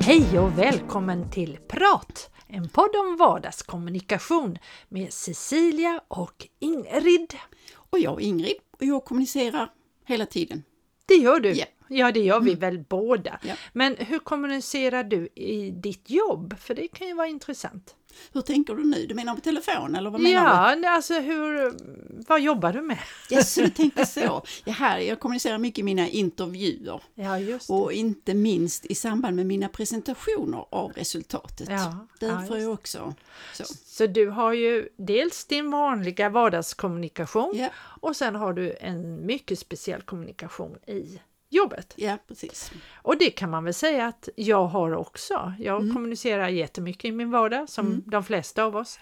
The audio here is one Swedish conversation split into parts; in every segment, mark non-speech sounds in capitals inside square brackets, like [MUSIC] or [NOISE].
Hej och välkommen till Prat! En podd om vardagskommunikation med Cecilia och Ingrid. Och jag Ingrid och jag kommunicerar hela tiden. Det gör du? Ja. Ja, det gör vi Mm. väl båda. Ja. Men hur kommunicerar du i ditt jobb? För det kan ju vara intressant. Hur tänker du nu? Du menar på telefon eller vad menar Ja, alltså hur, vad jobbar du med? du? Ja, så du tänkte så. [LAUGHS] Ja, här, jag kommunicerar mycket i mina intervjuer Ja, just det. och inte minst i samband med mina presentationer av resultatet. Ja, Där ja, jag också så. Så du har ju dels din vanliga vardagskommunikation Ja, och sen har du en mycket speciell kommunikation i jobbet. ja, precis. Och det kan man väl säga att jag har också. Jag Mm. kommunicerar jättemycket i min vardag, som Mm. de flesta av oss.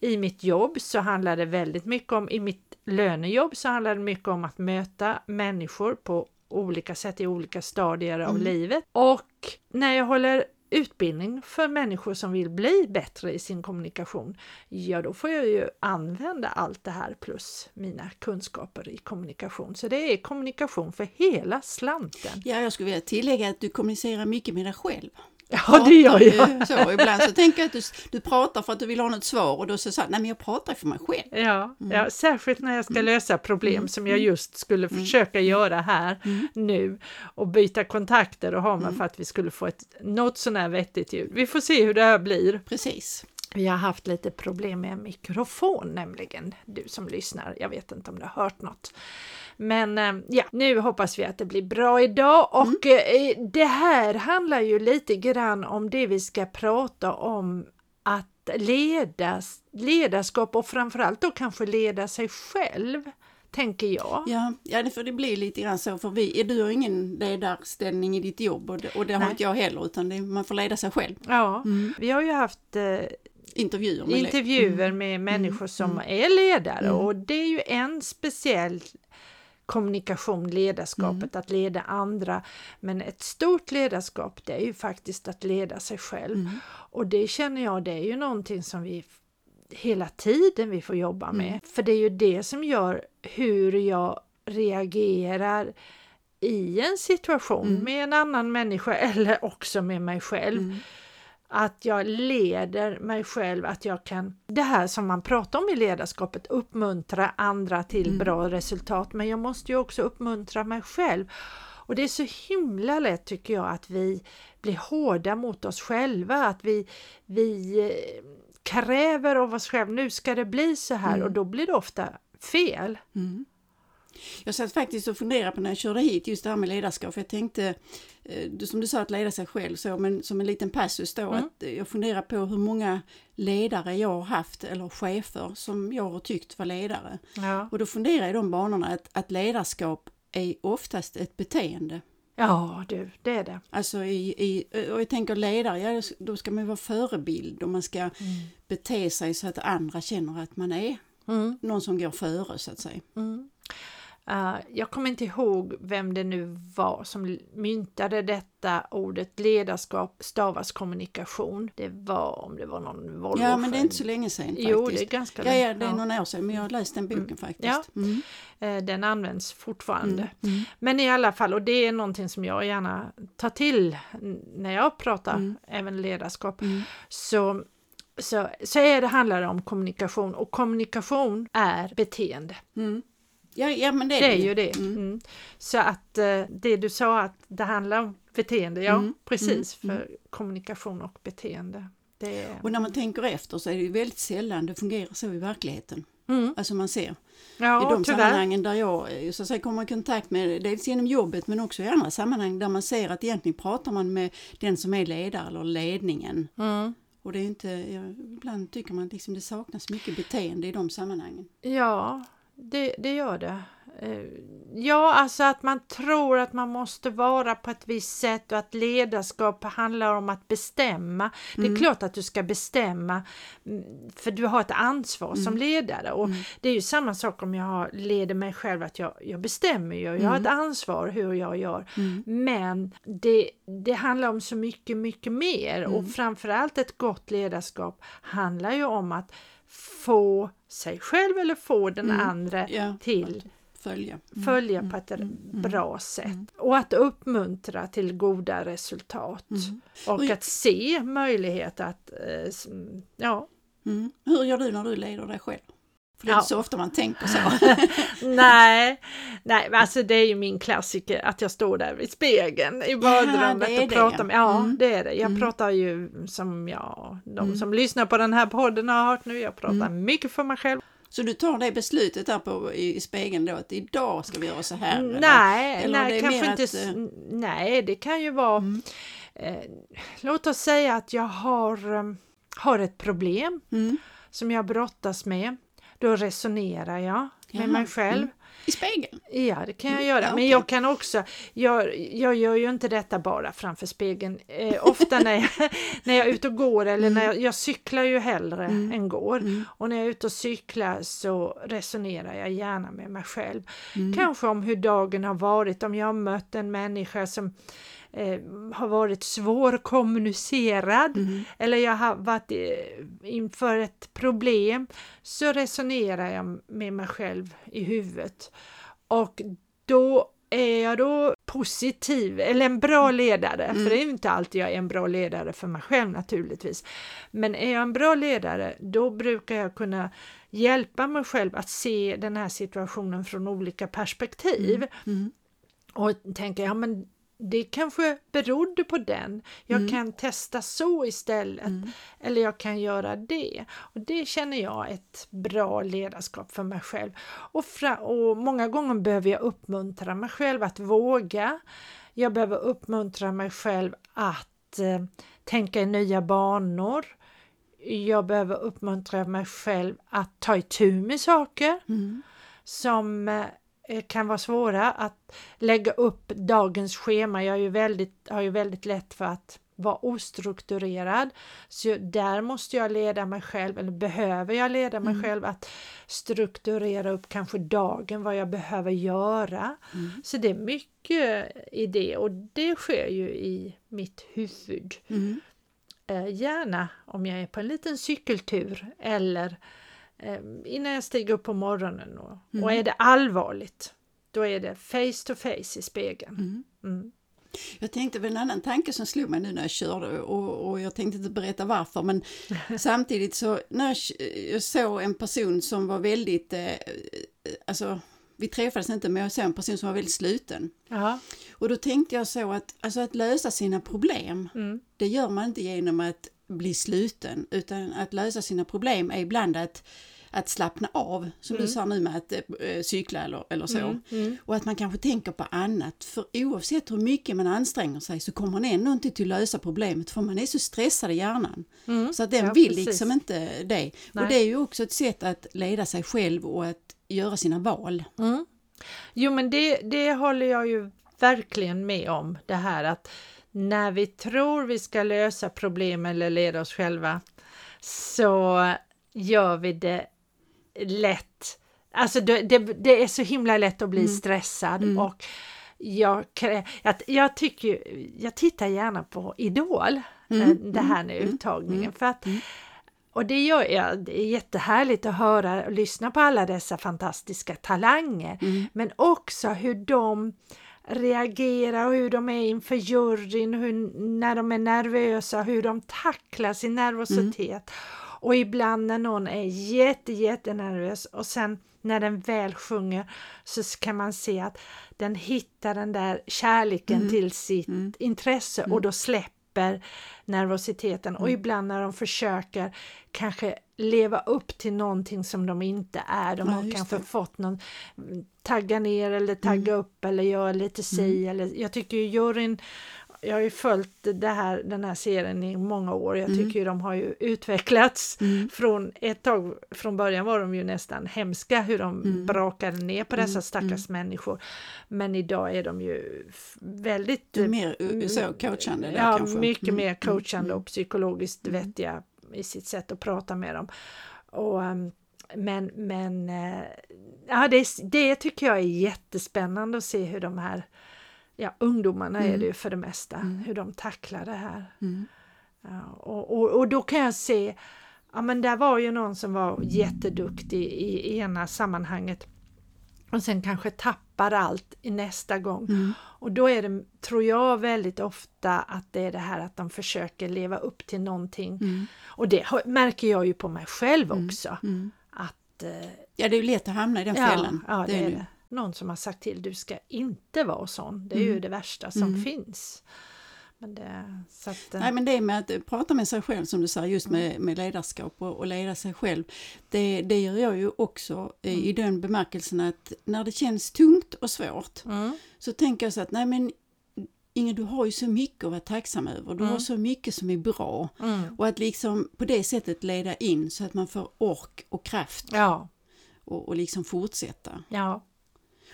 I mitt jobb så handlar det väldigt mycket om, i mitt lönejobb så handlar det mycket om att möta människor på olika sätt i olika stadier av Mm. livet. Och när jag håller utbildning för människor som vill bli bättre i sin kommunikation, ja då får jag ju använda allt det här plus mina kunskaper i kommunikation. Så det är kommunikation för hela slanten. Ja, jag skulle vilja tillägga att du kommunicerar mycket med dig själv. Ja, det gör jag. Ju Så, ibland så tänker jag att du, du pratar för att du vill ha något svar och då så sa nej men jag pratar för mig själv. Ja, Mm. ja, särskilt när jag ska lösa problem som jag just skulle Mm. försöka göra här nu och byta kontakter och ha Mm. mig för att vi skulle få ett något sånär vettigt ljud. Vi får se hur det här blir. Precis. Vi har haft lite problem med mikrofon nämligen, du som lyssnar. Jag vet inte om du har hört något. Men eh, ja, nu hoppas vi att det blir bra idag och Mm. det här handlar ju lite grann om det vi ska prata om att leda, ledarskap och framförallt då kanske leda sig själv, tänker jag. Ja, ja för det blir lite grann så för vi, du har ingen ledarställning i ditt jobb och det, och det har inte jag heller utan det, man får leda sig själv. Ja, Mm. vi har ju haft eh, Intervjuer med intervjuer med människor som är ledare Mm. och det är ju en speciell kommunikation, ledarskapet, Mm. att leda andra. Men ett stort ledarskap det är ju faktiskt att leda sig själv. Mm. Och det känner jag, det är ju någonting som vi hela tiden vi får jobba med. Mm. För det är ju det som gör hur jag reagerar i en situation Mm. med en annan människa [LAUGHS] eller också med mig själv Mm. Att jag leder mig själv, att jag kan, det här som man pratar om i ledarskapet, uppmuntra andra till Mm. bra resultat, men jag måste ju också uppmuntra mig själv. Och det är så himla lätt tycker jag att vi blir hårda mot oss själva, att vi, vi eh, kräver av oss själva, nu ska det bli så här Mm. och då blir det ofta fel. Mm. Jag satt faktiskt och funderade på när jag körde hit just det här med ledarskap. För jag tänkte, du- som du sa, att leda sig själv så, men som en liten passus då, Mm. att eh, jag funderar på hur många ledare jag har haft eller chefer som jag har tyckt var ledare. Ja, Och då funderar jag i de banorna att, att ledarskap är oftast ett beteende. ja du, det är det. Alltså i, i, och jag tänker ledare, ja, då ska man ju vara förebild och man ska bete sig så att andra känner att man är Mm. någon som går före så att säga. Mm. Eh, jag kommer inte ihåg vem det nu var som myntade detta ordet ledarskap stavas kommunikation. Det var om det var någon Volvo. Ja men det är inte så länge sedan faktiskt. Jo, det är ganska Ja, länge. ja, det är några år sedan, men jag har läst den boken faktiskt. Ja. Mm. Eh, Den används fortfarande. Mm. Men i alla fall, och det är någonting som jag gärna tar till när jag pratar Mm. även ledarskap, Mm. så, så, så är det, handlar det om kommunikation och kommunikation är beteende. Mm. Ja, ja, men det är Det är ju det. Mm. Mm. Så att eh, det du sa att det handlar om beteende, ja Mm. precis, Mm. för kommunikation och beteende. Det är... Och när man tänker efter så är det ju väldigt sällan det fungerar så i verkligheten. Mm. Alltså man ser. I Ja, de tyvärr. sammanhangen där jag eh, så att säga, kommer i kontakt med, dels genom jobbet men också i andra sammanhang där man ser att egentligen pratar man med den som är ledare eller ledningen. Mm. Och det är inte, ibland tycker man liksom det saknas mycket beteende i de sammanhangen. Ja, det, det gör det. Eh, Ja, alltså att man tror att man måste vara på ett visst sätt och att ledarskap handlar om att bestämma. Det är Mm. klart att du ska bestämma mm, för du har ett ansvar som Mm. ledare och Mm. det är ju samma sak om jag leder mig själv att jag, jag bestämmer ju, jag har Mm. ett ansvar hur jag gör. Mm. Men det, det handlar om så mycket, mycket mer och Mm. framförallt ett gott ledarskap handlar ju om att få sig själv eller få den Mm. andra Ja, till följa. Mm. följa på ett bra sätt och att uppmuntra till goda resultat Mm. och Och- att se möjlighet att eh, ja, Mm. Hur gör du när du leder dig själv? För det är Ja. inte så ofta man tänker så. [LAUGHS] nej, nej, men alltså det är ju min klassiker att jag står där vid spegeln i badrummet det är och det, pratar ja. med, ja Mm. det är det. Jag Mm. pratar ju som jag, de Mm. som lyssnar på den här podden har hört nu, jag pratar Mm. mycket för mig själv. Så du tar det beslutet där på, i, spegeln då att idag ska vi göra så här? eller? Nej, Eller det nej är kanske inte. att, eh, Nej, det kan ju vara. Mm. Eh, låt oss säga att jag har, eh, har ett problem Mm. som jag brottas med. Då resonerar jag med Jaha, mig själv. mm. I spegeln? Ja, det kan jag Mm, göra. ja, Men okej. jag kan också, jag, jag gör ju inte detta bara framför spegeln. Eh, ofta när jag, [LAUGHS] när jag är ute och går eller när jag, jag cyklar ju hellre Mm. än går. Mm. Och när jag är ute och cyklar så resonerar jag gärna med mig själv. Mm. Kanske om hur dagen har varit, om jag har mött en människa som eh, har varit svårkommunicerad Mm. eller jag har varit eh, inför ett problem så resonerar jag med mig själv i huvudet. Och då är jag då positiv eller en bra ledare, Mm. för det är ju inte alltid jag är en bra ledare för mig själv naturligtvis. Men är jag en bra ledare, då brukar jag kunna hjälpa mig själv att se den här situationen från olika perspektiv Mm. och tänka, ja men det kanske berodde på den. Jag Mm. kan testa så istället. Mm. Eller jag kan göra det. Och det känner jag ett bra ledarskap för mig själv. Och, och många gånger behöver jag uppmuntra mig själv att våga. Jag behöver uppmuntra mig själv att eh, tänka i nya banor. Jag behöver uppmuntra mig själv att ta itu med saker Mm. som eh, kan vara svåra att lägga upp dagens schema. Jag är ju väldigt, har ju väldigt lätt för att vara ostrukturerad. Så där måste jag leda mig själv, eller behöver jag leda mig Mm. själv att strukturera upp kanske dagen, vad jag behöver göra. Mm. Så det är mycket i det och det sker ju i mitt huvud. Mm. Eh, gärna om jag är på en liten cykeltur eller eh, innan jag stiger upp på morgonen. Och, och Mm. är det allvarligt, då är det face to face i spegeln. Mm. Mm. Jag tänkte på en annan tanke som slog mig nu när jag körde och, och jag tänkte inte berätta varför men [LAUGHS] samtidigt så när jag, jag såg en person som var väldigt, eh, alltså vi träffades inte men jag såg en person som var väldigt sluten. Ja. Och då tänkte jag så att, alltså att lösa sina problem, Mm. det gör man inte genom att bli sluten utan att lösa sina problem är ibland att, att slappna av, som Mm. du sa nu med att eh, cykla eller, eller så. Mm. Mm. Och att man kanske tänker på annat. För oavsett hur mycket man anstränger sig så kommer man ändå inte till att lösa problemet för man är så stressad i hjärnan. Mm. Så att den Ja, vill precis. liksom inte det. Nej. Och det är ju också ett sätt att leda sig själv och att göra sina val. Mm. Jo men det, det håller jag ju verkligen med om det här att när vi tror vi ska lösa problem eller leda oss själva så gör vi det lätt. Alltså det, det, det är så himla lätt att bli Mm. stressad Mm. och jag, jag, jag tycker jag tittar gärna på Idol, Mm, eh, det här nu mm, uttagningen mm, för att mm. och det gör jag, det är jättehärligt att höra och lyssna på alla dessa fantastiska talanger. Mm. Men också hur de reagerar och hur de är inför juryn, hur, när de är nervösa, hur de tacklar sin nervositet. Och ibland när någon är jätte, jättenervös och sen när den väl sjunger så kan man se att den hittar den där kärleken Mm. till sitt Mm. intresse och då släpper nervositeten och Mm. ibland när de försöker kanske leva upp till någonting som de inte är. De Ja, har kanske det. fått någon tagga ner eller tagga upp eller göra lite si eller jag tycker ju juryn jag har ju följt det här, den här serien i många år. Jag Mm. tycker ju de har ju utvecklats Mm. från ett tag, från början var de ju nästan hemska hur de Mm. brakade ner på dessa Mm, stackars människor. Men idag är de ju väldigt mer så coachande där ja, kanske? mycket Mm, mer mm, coachande mm. och psykologiskt Mm. vettiga i sitt sätt att prata med dem. Och, ehm, men men eh, ja, det, det tycker jag är jättespännande att se hur de här ja, ungdomarna är Mm. det ju för det mesta, Mm. hur de tacklar det här. Mm. Ja, och, och, och då kan jag se ja men där var ju någon som var jätteduktig i ena sammanhanget och sen kanske tappar allt i nästa gång. Mm. Och då är det, tror jag, väldigt ofta att det är det här att de försöker leva upp till någonting. Mm. Och det märker jag ju på mig själv också. Mm. Att, eh, Ja, det är lätt att hamna i den ja, fällan. ja, det är ju. det. Någon som har sagt till, du ska inte vara sån. Det är ju Mm. det värsta som Mm. finns. Men det, att, eh, Nej men det med att eh, prata med sig själv som du säger just med, med ledarskap och, och leda sig själv. Det, det gör jag ju också eh, i den bemärkelsen att när det känns tungt och svårt mm, så tänker jag så att nej men Inge du har ju så mycket att vara tacksam över. Du Mm. har så mycket som är bra. mm, Och att liksom på det sättet leda in så att man får ork och kraft ja, och, och liksom fortsätta. ja,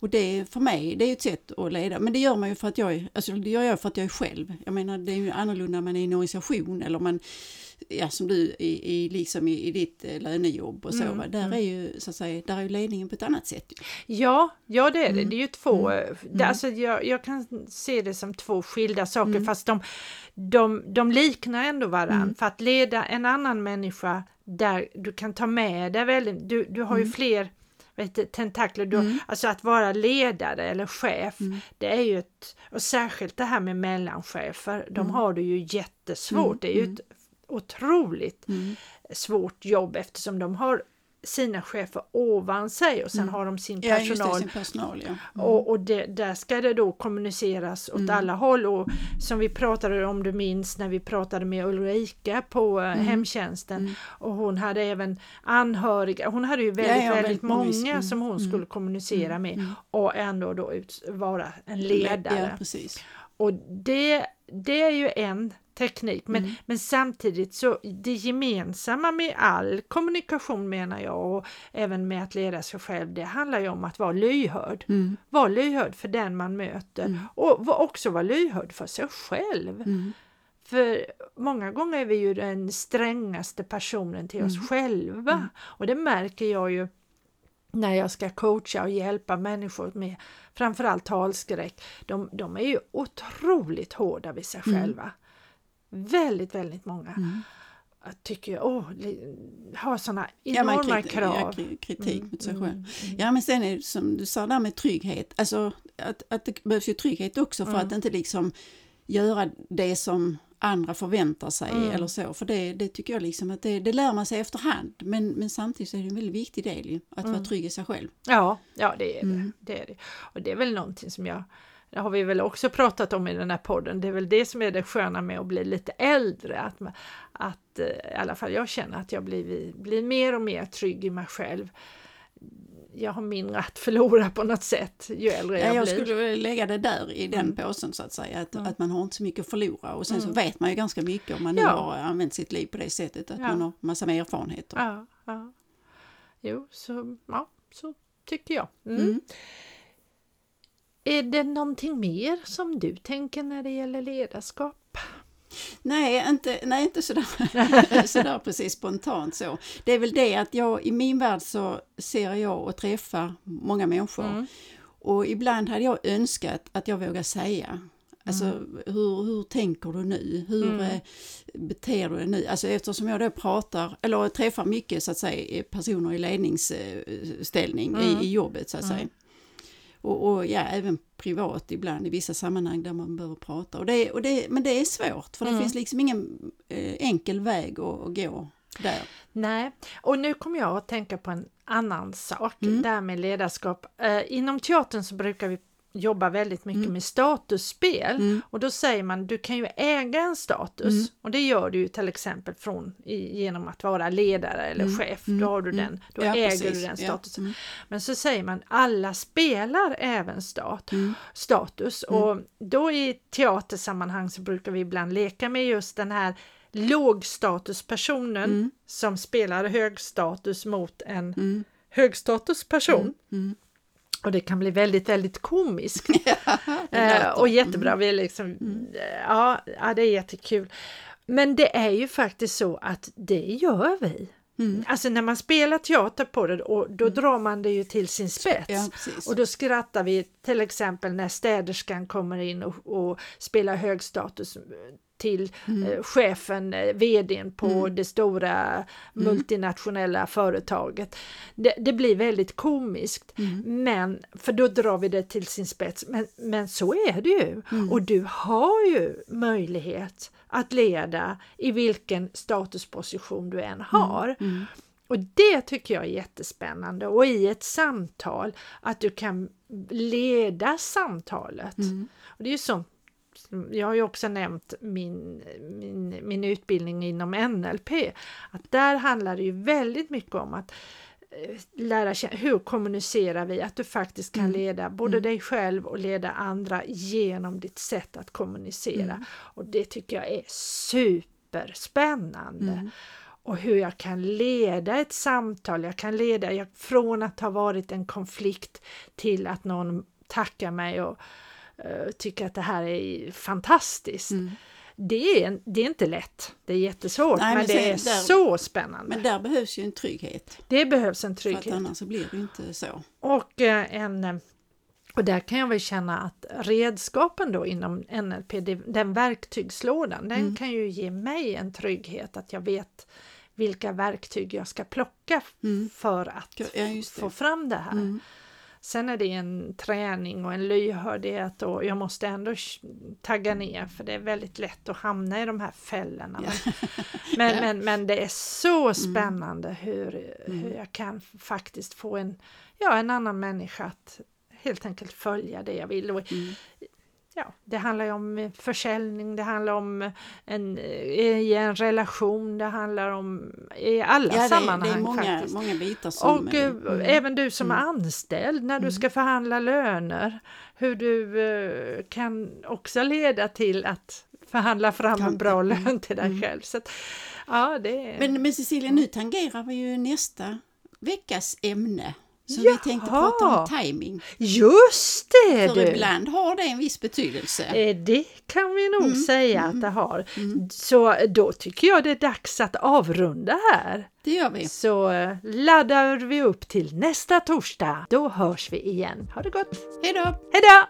Och det för mig, det är ett sätt att leda. Men det gör man ju för att jag är, alltså det gör jag för att jag är själv. Jag menar det är ju annorlunda när man är i en organisation eller man, ja som du i, i, liksom i, i ditt eh, lönejobb och så. Mm. Där är ju så att säga, där är ju ledningen på ett annat sätt. ja, ja det är det. Mm. Det är ju två, Mm. det, Mm. alltså jag, jag kan se det som två skilda saker Mm. fast de, de, de liknar ändå varann. Mm. För att leda en annan människa där du kan ta med dig väldigt, du, du har ju Mm. fler vet, tentakler, du, Mm. alltså att vara ledare eller chef, Mm. det är ju ett, och särskilt det här med mellanchefer, de Mm. har det ju jättesvårt, Mm, det är ju mm. ett otroligt svårt jobb eftersom de har sina chefer ovan sig och sen Mm. har de sin Ja, personal sin personal ja. Mm. och, och det, där ska det då kommuniceras åt Mm. alla håll och som vi pratade om du minns när vi pratade med Ulrika på eh, Mm. hemtjänsten Mm. och hon hade även anhöriga, hon hade ju väldigt, Ja, ja, väldigt många, som hon mm, skulle kommunicera mm, med och ändå då ut, vara en ledare. Ja. Och det, det är ju en teknik men, Mm. men samtidigt så det gemensamma med all kommunikation menar jag och även med att leda sig själv det handlar ju om att vara lyhörd. Mm. Vara lyhörd för den man möter Mm. och var- också vara lyhörd för sig själv. Mm. För många gånger är vi ju den strängaste personen till oss Mm. själva Mm. och det märker jag ju när jag ska coacha och hjälpa människor med framförallt talskräck. De, de är ju otroligt hårda vid sig Mm. själva. Väldigt, väldigt många Mm. Tycker jag åh, har sådana Ja, enorma kriti- krav. Ja, kri- kritik Mm, mot sig mm, själv. mm. Ja men sen är det som du sa där med trygghet, alltså att, att det behövs ju trygghet också för Mm. att inte liksom göra det som andra förväntar sig Mm. eller så. För det, det tycker jag liksom att det, det lär man sig efterhand. Men, men samtidigt är det en väldigt viktig del ju, att Mm. vara trygg i sig själv. Ja, ja det är Mm. det. det är det. Och det är väl någonting som jag det har vi väl också pratat om i den här podden. Det är väl det som är det sköna med att bli lite äldre. Att, att eh, i alla fall jag känner att jag blir, blir mer och mer trygg i mig själv. Jag har mindre att förlora på något sätt ju äldre Ja, jag, jag blir. skulle vilja lägga det där i den Mm. påsen så att säga, att, Mm. att man har inte så mycket att förlora och sen så Mm. vet man ju ganska mycket om man nu Ja. har använt sitt liv på det sättet, att Ja. man har massa med erfarenheter. Ja, ja. Jo, så, ja, så tycker jag. Mm. Mm. Är det någonting mer som du tänker när det gäller ledarskap? Nej, inte, nej, inte sådär, [LAUGHS] sådär precis spontant så. Det är väl det att jag i min värld så ser jag och träffar många människor. Mm. Och ibland hade jag önskat att jag vågar säga Alltså hur, hur tänker du nu? Hur Mm. eh, beter du dig nu? Alltså eftersom jag då pratar, eller träffar mycket så att säga personer i ledningsställning Mm. i, i jobbet så att Mm. säga. Och, och ja, även privat ibland i vissa sammanhang där man behöver prata. Och det, och det, men det är svårt för det Mm. finns liksom ingen eh, enkel väg att, att gå där. Nej, och nu kommer jag att tänka på en annan sak, Mm. där med ledarskap. Eh, inom teatern så brukar vi jobba väldigt mycket Mm. med statusspel Mm. och då säger man du kan ju äga en status Mm. och det gör du ju till exempel från, i, genom att vara ledare eller Mm. chef. Mm. Då har du Mm. den, då Ja, äger precis. du den Ja. statusen. Mm. Men så säger man alla spelar även stat, Mm. status Mm. och då i teatersammanhang så brukar vi ibland leka med just den här lågstatuspersonen Mm. som spelar högstatus mot en Mm. högstatusperson. Mm. Och det kan bli väldigt, väldigt komiskt. [LAUGHS] Det eh, och jättebra, Mm. vi är liksom, Mm. ja, ja, det är jättekul. Men det är ju faktiskt så att det gör vi. Mm. Alltså när man spelar teater på det och då drar man det ju till sin spets. Ja. Och då skrattar vi till exempel när städerskan kommer in och, och spelar högstatus. Till eh, chefen, eh, vdn på Mm. det stora multinationella företaget. Det, det blir väldigt komiskt, Mm. men för då drar vi det till sin spets. Men, men så är det ju Mm. och du har ju möjlighet att leda i vilken statusposition du än har. Mm. Och det tycker jag är jättespännande och i ett samtal att du kan leda samtalet. Mm. Och det är ju sånt jag har ju också nämnt min, min, min utbildning inom NLP, att där handlar det ju väldigt mycket om att eh, lära känna, hur kommunicerar vi, att du faktiskt kan Mm. leda både dig själv och leda andra genom ditt sätt att kommunicera. Mm. Och det tycker jag är superspännande. Mm. Och hur jag kan leda ett samtal, jag kan leda jag, från att ha varit en konflikt till att någon tackar mig och eh, tycker att det här är fantastiskt. Mm. Det, är, det är inte lätt, det är jättesvårt, Nej, men, men det är där- så spännande. Men där behövs ju en trygghet. det behövs en För trygghet. annars så blir det inte så. Och, eh, en, eh, och där kan jag väl känna att redskapen då inom NLP, den verktygslådan, den Mm. kan ju ge mig en trygghet att jag vet vilka verktyg jag ska plocka Mm. för att Ja, få fram det här. Mm. Sen är det en träning och en lyhördhet och jag måste ändå tagga ner för det är väldigt lätt att hamna i de här fällorna. Men, [LAUGHS] Ja. men, men det är så spännande hur, Mm. hur jag kan faktiskt få en, ja, en annan människa att helt enkelt följa det jag vill. Och, Mm. Ja, det handlar ju om försäljning, det handlar om en, i en relation, det handlar om i alla Ja, det, sammanhang det är många, faktiskt. många bitar som... Och eh, eh, mm. även du som är Mm. anställd när du Mm. ska förhandla löner, hur du eh, kan också leda till att förhandla fram en Kan- bra mm. lön till dig Mm. själv. Så att, ja, det är... Men, men Cecilia, nu tangerar vi ju nästa veckas ämne. Så Jaha. vi tänkte prata om timing. Just det! För du. ibland har det en viss betydelse. Eh, det kan vi nog mm. säga att mm, det har. Mm. Så då tycker jag det är dags att avrunda här. Det gör vi. Så eh, laddar vi upp till nästa torsdag. Då hörs vi igen. Ha det gott! Hejdå! Hejdå!